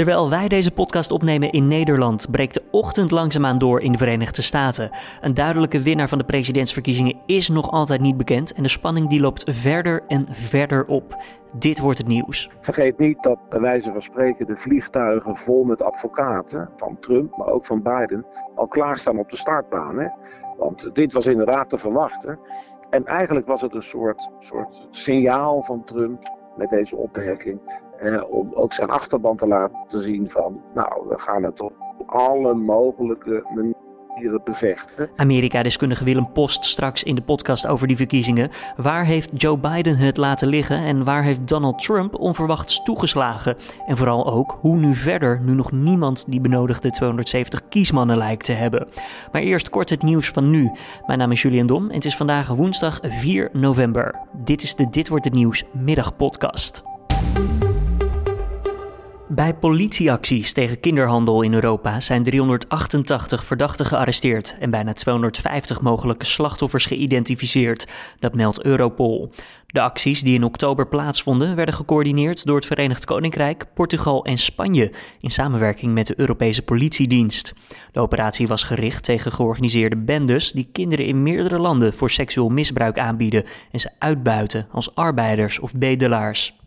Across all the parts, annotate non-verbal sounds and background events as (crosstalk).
Terwijl wij deze podcast opnemen in Nederland, breekt de ochtend langzaamaan door in de Verenigde Staten. Een duidelijke winnaar van de presidentsverkiezingen is nog altijd niet bekend en de spanning die loopt verder en verder op. Dit wordt het nieuws. Vergeet niet dat bij wijze van spreken de vliegtuigen vol met advocaten van Trump, maar ook van Biden, al klaarstaan op de startbaan. Want dit was inderdaad te verwachten. En eigenlijk was het een soort, soort signaal van Trump met deze opmerking. Eh, om ook zijn achterban te laten zien van, nou, we gaan het op alle mogelijke manieren bevechten. Amerika-deskundige Willem Post straks in de podcast over die verkiezingen. Waar heeft Joe Biden het laten liggen en waar heeft Donald Trump onverwachts toegeslagen? En vooral ook hoe nu verder, nu nog niemand die benodigde 270 kiesmannen lijkt te hebben. Maar eerst kort het nieuws van nu. Mijn naam is Julian Dom en het is vandaag woensdag 4 november. Dit is de Dit wordt het nieuws middagpodcast. Bij politieacties tegen kinderhandel in Europa zijn 388 verdachten gearresteerd en bijna 250 mogelijke slachtoffers geïdentificeerd. Dat meldt Europol. De acties die in oktober plaatsvonden werden gecoördineerd door het Verenigd Koninkrijk, Portugal en Spanje in samenwerking met de Europese politiedienst. De operatie was gericht tegen georganiseerde bendes die kinderen in meerdere landen voor seksueel misbruik aanbieden en ze uitbuiten als arbeiders of bedelaars.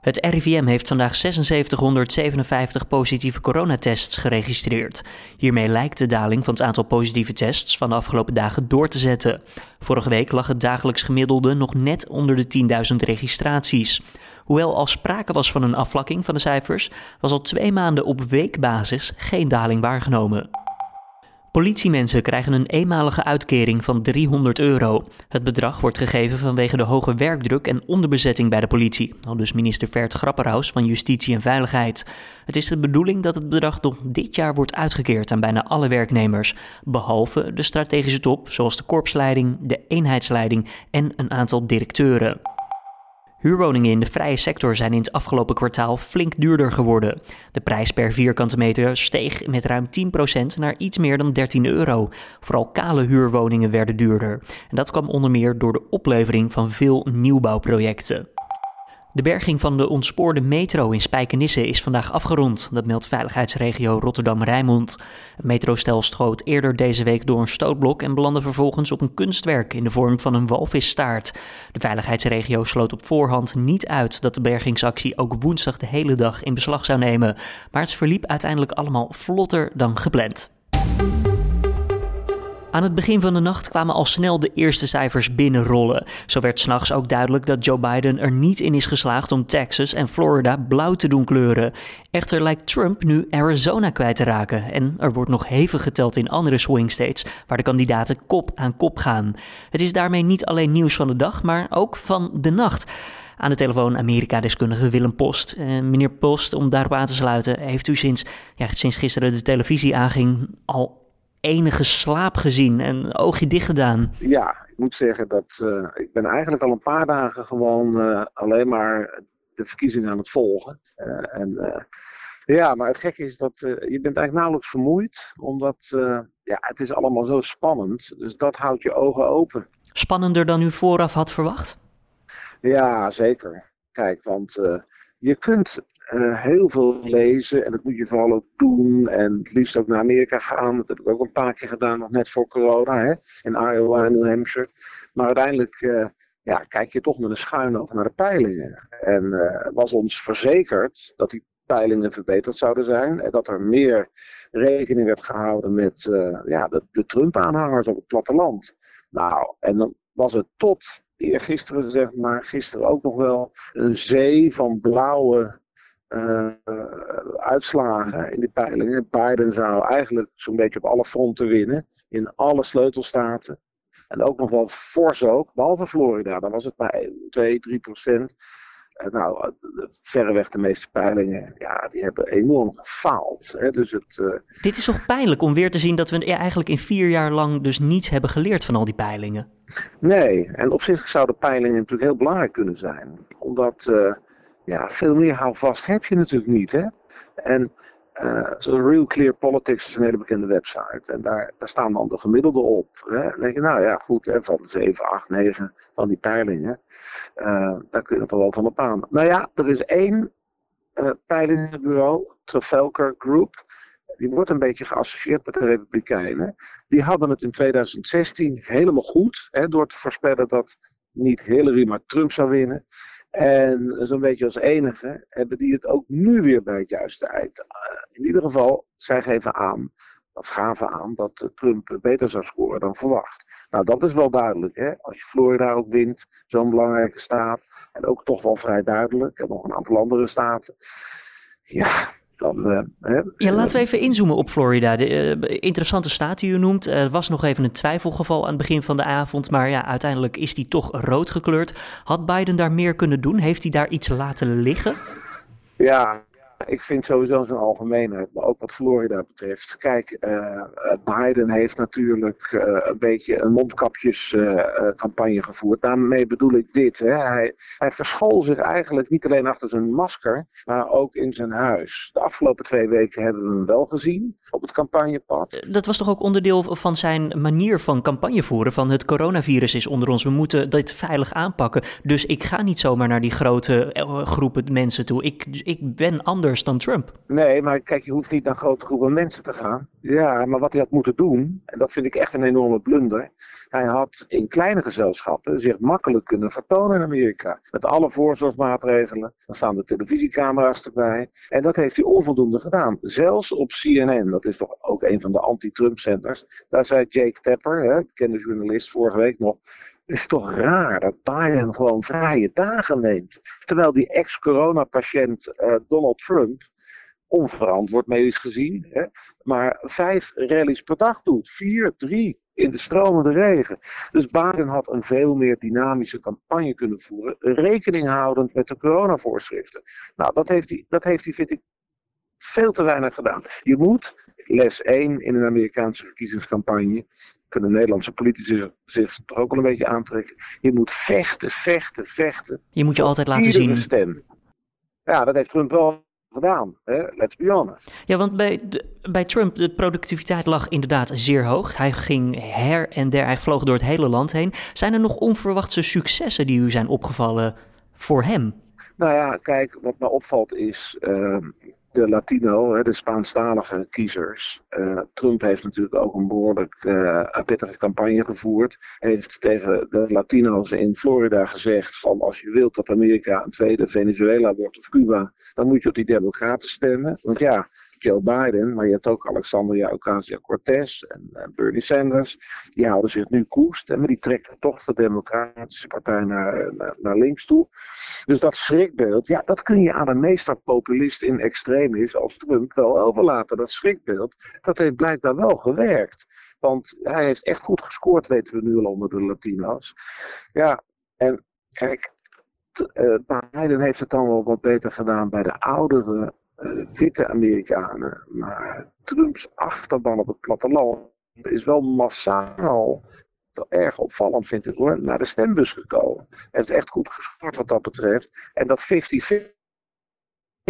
Het RIVM heeft vandaag 7657 positieve coronatests geregistreerd. Hiermee lijkt de daling van het aantal positieve tests van de afgelopen dagen door te zetten. Vorige week lag het dagelijks gemiddelde nog net onder de 10.000 registraties. Hoewel al sprake was van een afvlakking van de cijfers, was al twee maanden op weekbasis geen daling waargenomen. Politiemensen krijgen een eenmalige uitkering van 300 euro. Het bedrag wordt gegeven vanwege de hoge werkdruk en onderbezetting bij de politie, al dus minister Vert Grapperhaus van Justitie en Veiligheid. Het is de bedoeling dat het bedrag nog dit jaar wordt uitgekeerd aan bijna alle werknemers, behalve de strategische top, zoals de korpsleiding, de eenheidsleiding en een aantal directeuren. Huurwoningen in de vrije sector zijn in het afgelopen kwartaal flink duurder geworden. De prijs per vierkante meter steeg met ruim 10% naar iets meer dan 13 euro. Vooral kale huurwoningen werden duurder. En dat kwam onder meer door de oplevering van veel nieuwbouwprojecten. De berging van de ontspoorde metro in Spijkenisse is vandaag afgerond, dat meldt veiligheidsregio Rotterdam-Rijnmond. Het metrostel schoot eerder deze week door een stootblok en belandde vervolgens op een kunstwerk in de vorm van een walvisstaart. De veiligheidsregio sloot op voorhand niet uit dat de bergingsactie ook woensdag de hele dag in beslag zou nemen, maar het verliep uiteindelijk allemaal vlotter dan gepland. Aan het begin van de nacht kwamen al snel de eerste cijfers binnenrollen. Zo werd s'nachts ook duidelijk dat Joe Biden er niet in is geslaagd om Texas en Florida blauw te doen kleuren. Echter lijkt Trump nu Arizona kwijt te raken. En er wordt nog hevig geteld in andere swing states, waar de kandidaten kop aan kop gaan. Het is daarmee niet alleen nieuws van de dag, maar ook van de nacht. Aan de telefoon Amerika-deskundige Willem Post. Uh, meneer Post, om daarop aan te sluiten, heeft u sinds, ja, sinds gisteren de televisie aanging al enige slaap gezien en oogje dicht gedaan? Ja, ik moet zeggen dat uh, ik ben eigenlijk al een paar dagen gewoon uh, alleen maar de verkiezingen aan het volgen. Uh, en ja, maar het gekke is dat je bent eigenlijk nauwelijks vermoeid, omdat ja, het is allemaal zo spannend. Dus dat houdt je ogen open. Spannender dan u vooraf had verwacht? Ja, zeker. Kijk, want je kunt uh, heel veel lezen en dat moet je vooral ook doen. En het liefst ook naar Amerika gaan. Dat heb ik ook een paar keer gedaan, nog net voor corona, hè? in Iowa en New Hampshire. Maar uiteindelijk uh, ja, kijk je toch met een schuin oog naar de peilingen. En uh, was ons verzekerd dat die peilingen verbeterd zouden zijn. En dat er meer rekening werd gehouden met ja, de, de Trump-aanhangers op het platteland. Nou, en dan was het tot eergisteren, zeg maar, gisteren ook nog wel een zee van blauwe uh, uitslagen in die peilingen. Biden zou eigenlijk zo'n beetje op alle fronten winnen. In alle sleutelstaten. En ook nog wel fors ook, behalve Florida. Daar was het maar 2, 3 procent. Uh, nou, verreweg de meeste peilingen, ja, die hebben enorm gefaald. Hè? Dus het, uh... Dit is toch pijnlijk om weer te zien dat we eigenlijk in vier jaar lang dus niets hebben geleerd van al die peilingen? Nee, en op zich zouden peilingen natuurlijk heel belangrijk kunnen zijn. Omdat ja, veel meer houvast heb je natuurlijk niet. Hè? En uh, Real Clear Politics is een hele bekende website. En daar, daar staan dan de gemiddelde op. Hè? Dan denk je, nou ja, goed, hè, van 7, 8, 9 van die peilingen. Uh, daar kun je het wel van op aan. Nou ja, er is één uh, peilingbureau, Trafalgar Group, die wordt een beetje geassocieerd met de Republikeinen. Die hadden het in 2016 helemaal goed, hè, door te voorspellen dat niet Hillary, maar Trump zou winnen. En zo'n beetje als enige hebben die het ook nu weer bij het juiste eind. in ieder geval, zij geven aan, of gaven aan, dat Trump beter zou scoren dan verwacht. Nou, dat is wel duidelijk. Hè? Als je Florida ook wint, zo'n belangrijke staat. En ook toch wel vrij duidelijk. En nog een aantal andere staten. Ja, dan, uh, hè, ja, laten we even inzoomen op Florida. De uh, interessante staat die u noemt. Er was nog even een twijfelgeval aan het begin van de avond. Maar ja, uiteindelijk is die toch rood gekleurd. Had Biden daar meer kunnen doen? Heeft hij daar iets laten liggen? Ja, ik vind sowieso zijn algemeenheid, maar ook wat Florida betreft. Kijk, uh, Biden heeft natuurlijk uh, een beetje een mondkapjescampagne gevoerd. Daarmee bedoel ik dit. Hè. Hij, hij verschool zich eigenlijk niet alleen achter zijn masker, maar ook in zijn huis. De afgelopen twee weken hebben we hem wel gezien op het campagnepad. Dat was toch ook onderdeel van zijn manier van campagne voeren? Van het coronavirus is onder ons, we moeten dit veilig aanpakken. Dus ik ga niet zomaar naar die grote groepen mensen toe. Ik, ik ben anders dan Trump. Nee, maar kijk, je hoeft niet naar grote groepen mensen te gaan. Ja, maar wat hij had moeten doen, en dat vind ik echt een enorme blunder. Hij had in kleine gezelschappen zich makkelijk kunnen vertonen in Amerika. Met alle voorzorgsmaatregelen. Dan staan de televisiecamera's erbij. En dat heeft hij onvoldoende gedaan. Zelfs op CNN, dat is toch ook een van de anti-Trump-centers. Daar zei Jake Tapper, hè, bekende journalist, vorige week nog. Is toch raar dat Biden gewoon vrije dagen neemt. Terwijl die ex-coronapatiënt uh, Donald Trump, onverantwoord medisch gezien, hè, maar vijf rallies per dag doet. Vier, drie in de stromende regen. Dus Biden had een veel meer dynamische campagne kunnen voeren, rekening houdend met de coronavoorschriften. Nou, dat heeft hij, dat heeft hij vind ik, veel te weinig gedaan. Je moet, les 1 in een Amerikaanse verkiezingscampagne, kunnen Nederlandse politici zich toch ook wel een beetje aantrekken. Je moet vechten, vechten, vechten. Je moet je altijd laten zien. Stem. Ja, dat heeft Trump wel gedaan. Hè? Let's be honest. Ja, want bij, bij Trump, de productiviteit lag inderdaad zeer hoog. Hij ging her en der, hij vloog door het hele land heen. Zijn er nog onverwachte successen die u zijn opgevallen voor hem? Nou ja, kijk, wat me opvalt is, ehm, de Latino, de Spaanstalige kiezers. Uh, Trump heeft natuurlijk ook een behoorlijk uh, pittige campagne gevoerd. Heeft tegen de Latino's in Florida gezegd van als je wilt dat Amerika een tweede Venezuela wordt of Cuba, dan moet je op die democraten stemmen. Want ja, Joe Biden, maar je hebt ook Alexandria Ocasio-Cortez en, en, Bernie Sanders. Die houden zich nu koest, maar die trekken toch de Democratische Partij naar, naar, naar, links toe. Dus dat schrikbeeld, ja, dat kun je aan een meesterpopulist in extremis als Trump wel overlaten. Dat schrikbeeld, dat heeft blijkbaar wel gewerkt. Want hij heeft echt goed gescoord, weten we nu al onder de Latino's. Ja, en kijk, uh, Biden heeft het dan wel wat beter gedaan bij de oudere witte Amerikanen. Maar Trumps achterban op het platteland is wel massaal, erg opvallend vind ik hoor, naar de stembus gekomen. Het heeft echt goed gescoord wat dat betreft. En dat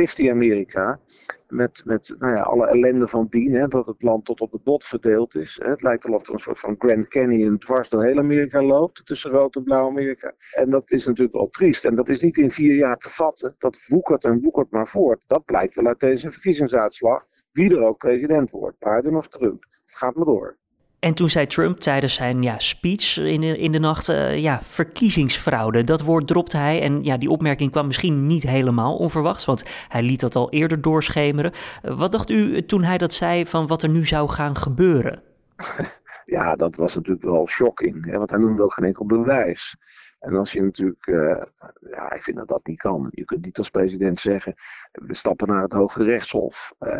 50-50 Amerika, met, met nou ja, alle ellende van dien, hè, dat het land tot op het bot verdeeld is. Hè. Het lijkt alsof er een soort van Grand Canyon dwars door heel Amerika loopt, tussen rood en blauw Amerika. En dat is natuurlijk wel triest. En dat is niet in vier jaar te vatten. Dat woekert en woekert maar voort. Dat blijkt wel uit deze verkiezingsuitslag. Wie er ook president wordt, Biden of Trump. Het gaat maar door. En toen zei Trump tijdens zijn ja, speech in de, in de nacht, uh, ja, verkiezingsfraude. Dat woord dropte hij en ja, die opmerking kwam misschien niet helemaal onverwachts, want hij liet dat al eerder doorschemeren. Uh, wat dacht u toen hij dat zei van wat er nu zou gaan gebeuren? (laughs) Ja, dat was natuurlijk wel shocking, hè, want hij noemde ook geen enkel bewijs. En als je natuurlijk, ja, ik vind dat dat niet kan. Je kunt niet als president zeggen, we stappen naar het Hoge Rechtshof. Uh,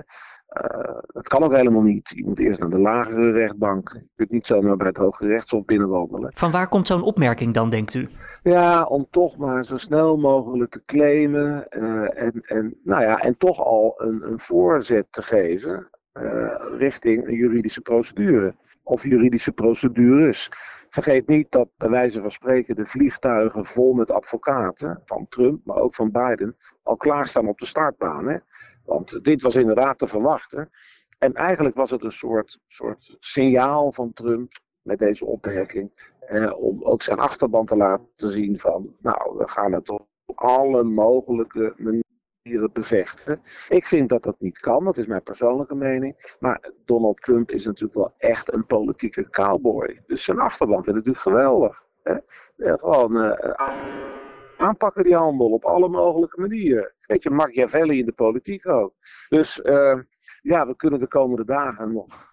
dat kan ook helemaal niet. Je moet eerst naar de lagere rechtbank. Je kunt niet zomaar bij het Hoge Rechtshof binnenwandelen. Van waar komt zo'n opmerking dan, denkt u? Ja, om toch maar zo snel mogelijk te claimen. Uh, en, en, nou ja, en toch al een, een voorzet te geven uh, richting een juridische procedure. Of juridische procedures. Vergeet niet dat bij wijze van spreken de vliegtuigen vol met advocaten van Trump, maar ook van Biden, al klaarstaan op de startbaan. Hè? Want dit was inderdaad te verwachten. En eigenlijk was het een soort, soort signaal van Trump met deze opmerking. Eh, om ook zijn achterban te laten zien van, nou, we gaan het op alle mogelijke bevechten. Ik vind dat dat niet kan, dat is mijn persoonlijke mening. Maar Donald Trump is natuurlijk wel echt een politieke cowboy. Dus zijn achterban vindt het natuurlijk geweldig. Hè? gewoon uh, aanpakken die handel op alle mogelijke manieren. Weet je, Machiavelli in de politiek ook. Dus uh, ja, we kunnen de komende dagen nog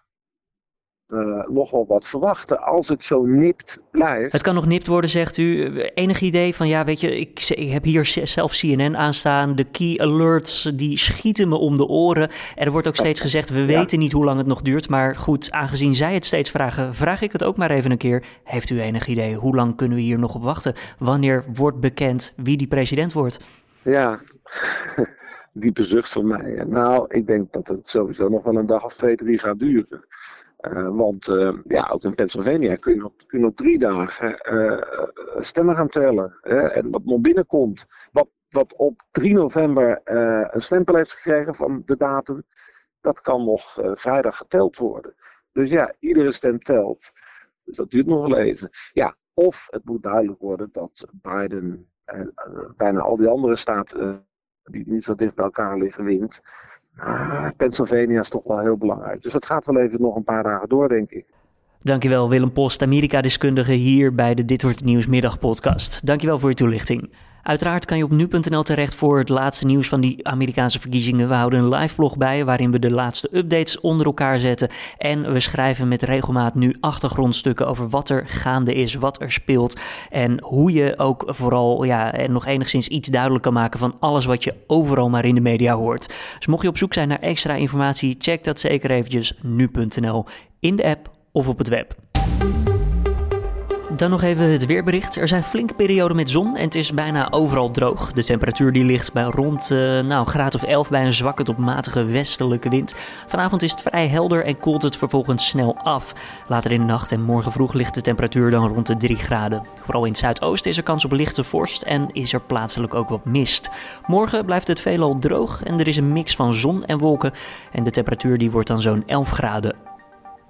uh, nogal wat verwachten als het zo nipt blijft. Het kan nog nipt worden, zegt u. Enig idee van, ja, weet je, ik, ik, heb hier zelf CNN aanstaan. De key alerts, die schieten me om de oren. Er wordt ook steeds gezegd, we weten niet hoe lang het nog duurt. Maar goed, aangezien zij het steeds vragen, vraag ik het ook maar even een keer. Heeft u enig idee, hoe lang kunnen we hier nog op wachten? Wanneer wordt bekend wie die president wordt? Ja, (laughs) diepe zucht van mij. Nou, ik denk dat het sowieso nog wel een dag of twee, drie gaat duren. Uh, want uh, ja, ook in Pennsylvania kun je op, kun je op drie dagen uh, stemmen gaan tellen. En wat nog binnenkomt, wat, wat op 3 november een stempel heeft gekregen van de datum, dat kan nog vrijdag geteld worden. Dus ja, iedere stem telt. Dus dat duurt nog wel even. Ja, of het moet duidelijk worden dat Biden bijna al die andere staten die niet zo dicht bij elkaar liggen wint. Ah, Pennsylvania is toch wel heel belangrijk. Dus dat gaat wel even nog een paar dagen door, denk ik. Dankjewel Willem Post, Amerika-deskundige hier bij de Dit Wordt Nieuws middagpodcast. Dankjewel voor je toelichting. Uiteraard kan je op nu.nl terecht voor het laatste nieuws van die Amerikaanse verkiezingen. We houden een live blog bij waarin we de laatste updates onder elkaar zetten. En we schrijven met regelmaat nu achtergrondstukken over wat er gaande is, wat er speelt. En hoe je ook vooral ja, nog enigszins iets duidelijk kan maken van alles wat je overal maar in de media hoort. Dus mocht je op zoek zijn naar extra informatie, check dat zeker eventjes nu.nl in de app of op het web. Dan nog even het weerbericht. Er zijn flinke perioden met zon en het is bijna overal droog. De temperatuur die ligt bij rond uh, nou, graad of 11 bij een zwakke tot matige westelijke wind. Vanavond is het vrij helder en koelt het vervolgens snel af. Later in de nacht en morgen vroeg ligt de temperatuur dan rond de 3 graden. Vooral in het zuidoosten is er kans op lichte vorst en is er plaatselijk ook wat mist. Morgen blijft het veelal droog en er is een mix van zon en wolken. En de temperatuur die wordt dan zo'n 11 graden.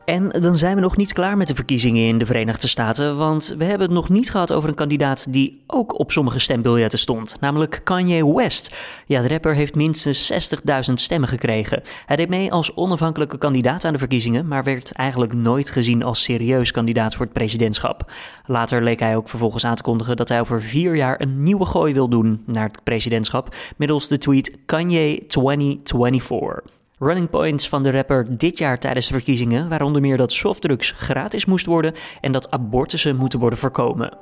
En dan zijn we nog niet klaar met de verkiezingen in de Verenigde Staten, want we hebben het nog niet gehad over een kandidaat die ook op sommige stembiljetten stond, namelijk Kanye West. Ja, de rapper heeft minstens 60.000 stemmen gekregen. Hij deed mee als onafhankelijke kandidaat aan de verkiezingen, maar werd eigenlijk nooit gezien als serieus kandidaat voor het presidentschap. Later leek hij ook vervolgens aan te kondigen dat hij over vier jaar een nieuwe gooi wil doen naar het presidentschap middels de tweet Kanye 2024. Running points van de rapper dit jaar tijdens de verkiezingen waren onder meer dat softdrugs gratis moest worden en dat abortussen moeten worden voorkomen.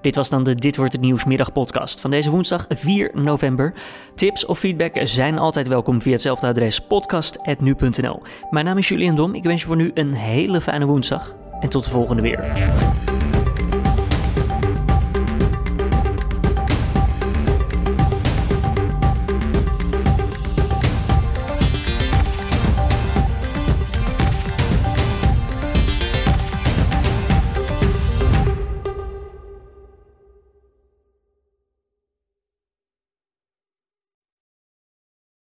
Dit was dan de Dit wordt het nieuws middagpodcast van deze woensdag 4 november. Tips of feedback zijn altijd welkom via hetzelfde adres podcast@nu.nl. Mijn naam is Julian Dom. Ik wens je voor nu een hele fijne woensdag en tot de volgende weer.